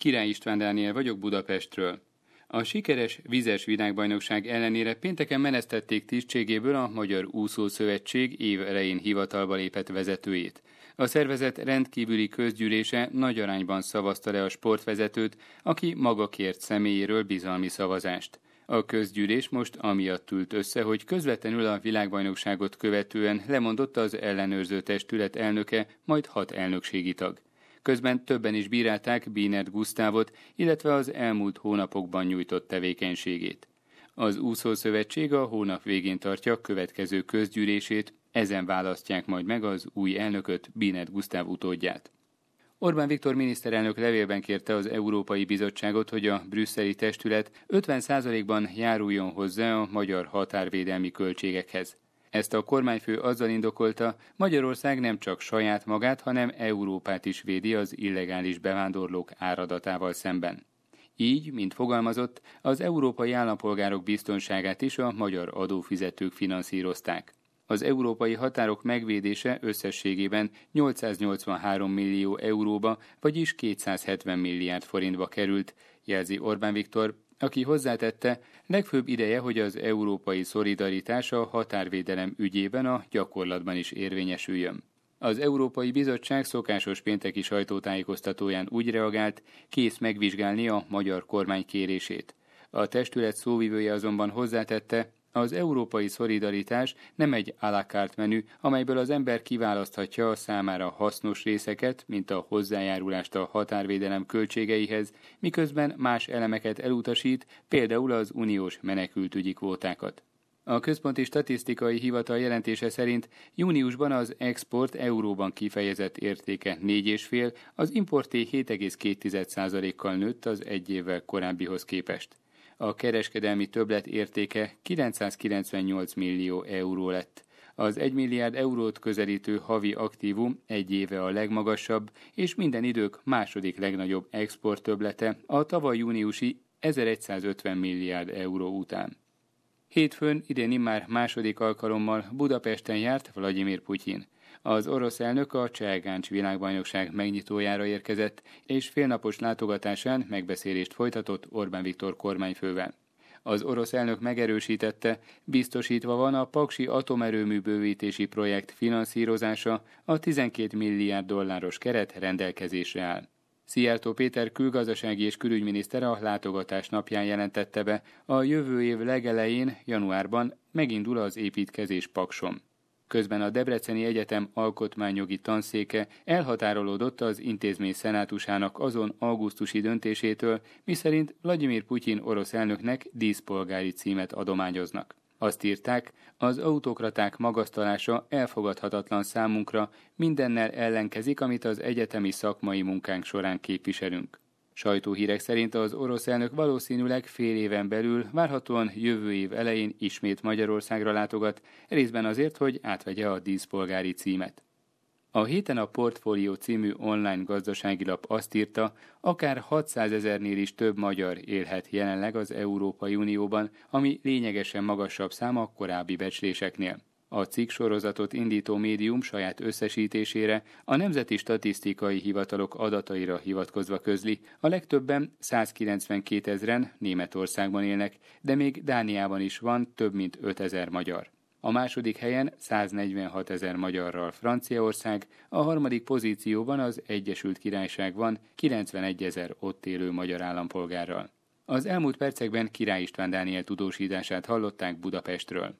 Király István Dániel vagyok Budapestről. A sikeres vizes világbajnokság ellenére pénteken menesztették tisztségéből a Magyar Úszó Szövetség év elején hivatalba lépett vezetőjét. A szervezet rendkívüli közgyűlése nagy arányban szavazta le a sportvezetőt, aki maga kért személyéről bizalmi szavazást. A közgyűlés most amiatt ült össze, hogy közvetlenül a világbajnokságot követően lemondott az ellenőrző testület elnöke, majd hat elnökségi tag. Közben többen is bírálták Bínert Gusztávot, illetve az elmúlt hónapokban nyújtott tevékenységét. Az úszószövetség a hónap végén tartja következő közgyűlését, ezen választják majd meg az új elnököt, Bínert Gusztáv utódját. Orbán Viktor miniszterelnök levélben kérte az Európai Bizottságot, hogy a brüsszeli testület 50%-ban járuljon hozzá a magyar határvédelmi költségekhez. Ezt a kormányfő azzal indokolta, Magyarország nem csak saját magát, hanem Európát is védi az illegális bevándorlók áradatával szemben. Így, mint fogalmazott, az európai állampolgárok biztonságát is a magyar adófizetők finanszírozták. Az európai határok megvédése összességében 883 millió euróba, vagyis 270 milliárd forintba került, jelzi Orbán Viktor, aki hozzátette, legfőbb ideje, hogy az európai szolidaritás a határvédelem ügyében a gyakorlatban is érvényesüljön. Az Európai Bizottság szokásos pénteki sajtótájékoztatóján úgy reagált, kész megvizsgálni a magyar kormány kérését. A testület szóvivője azonban hozzátette, az európai szolidaritás nem egy alakárt menü, amelyből az ember kiválaszthatja a számára hasznos részeket, mint a hozzájárulást a határvédelem költségeihez, miközben más elemeket elutasít, például az uniós menekültügyi kvótákat. A Központi Statisztikai Hivatal jelentése szerint júniusban az export euróban kifejezett értéke 4,5, az importé 7,2%-kal nőtt az egy évvel korábbihoz képest a kereskedelmi többlet értéke 998 millió euró lett. Az 1 milliárd eurót közelítő havi aktívum egy éve a legmagasabb, és minden idők második legnagyobb export töblete a tavaly júniusi 1150 milliárd euró után. Hétfőn idén immár második alkalommal Budapesten járt Vladimir Putyin. Az orosz elnök a Cselgáncs világbajnokság megnyitójára érkezett, és félnapos látogatásán megbeszélést folytatott Orbán Viktor kormányfővel. Az orosz elnök megerősítette, biztosítva van a Paksi atomerőmű bővítési projekt finanszírozása, a 12 milliárd dolláros keret rendelkezésre áll. Szijjártó Péter külgazdasági és külügyminiszter a látogatás napján jelentette be, a jövő év legelején, januárban megindul az építkezés Paksom. Közben a Debreceni Egyetem alkotmányjogi tanszéke elhatárolódott az intézmény szenátusának azon augusztusi döntésétől, miszerint Vladimir Putyin orosz elnöknek díszpolgári címet adományoznak. Azt írták, az autokraták magasztalása elfogadhatatlan számunkra, mindennel ellenkezik, amit az egyetemi szakmai munkánk során képviselünk. Sajtóhírek szerint az orosz elnök valószínűleg fél éven belül, várhatóan jövő év elején ismét Magyarországra látogat, részben azért, hogy átvegye a díszpolgári címet. A héten a Portfolio című online gazdasági lap azt írta, akár 600 ezernél is több magyar élhet jelenleg az Európai Unióban, ami lényegesen magasabb szám a korábbi becsléseknél. A cikk sorozatot indító médium saját összesítésére a Nemzeti Statisztikai Hivatalok adataira hivatkozva közli, a legtöbben 192 ezeren Németországban élnek, de még Dániában is van több mint 5000 magyar. A második helyen 146 ezer magyarral Franciaország, a harmadik pozícióban az Egyesült Királyság van 91 ezer ott élő magyar állampolgárral. Az elmúlt percekben Király István Dániel tudósítását hallották Budapestről.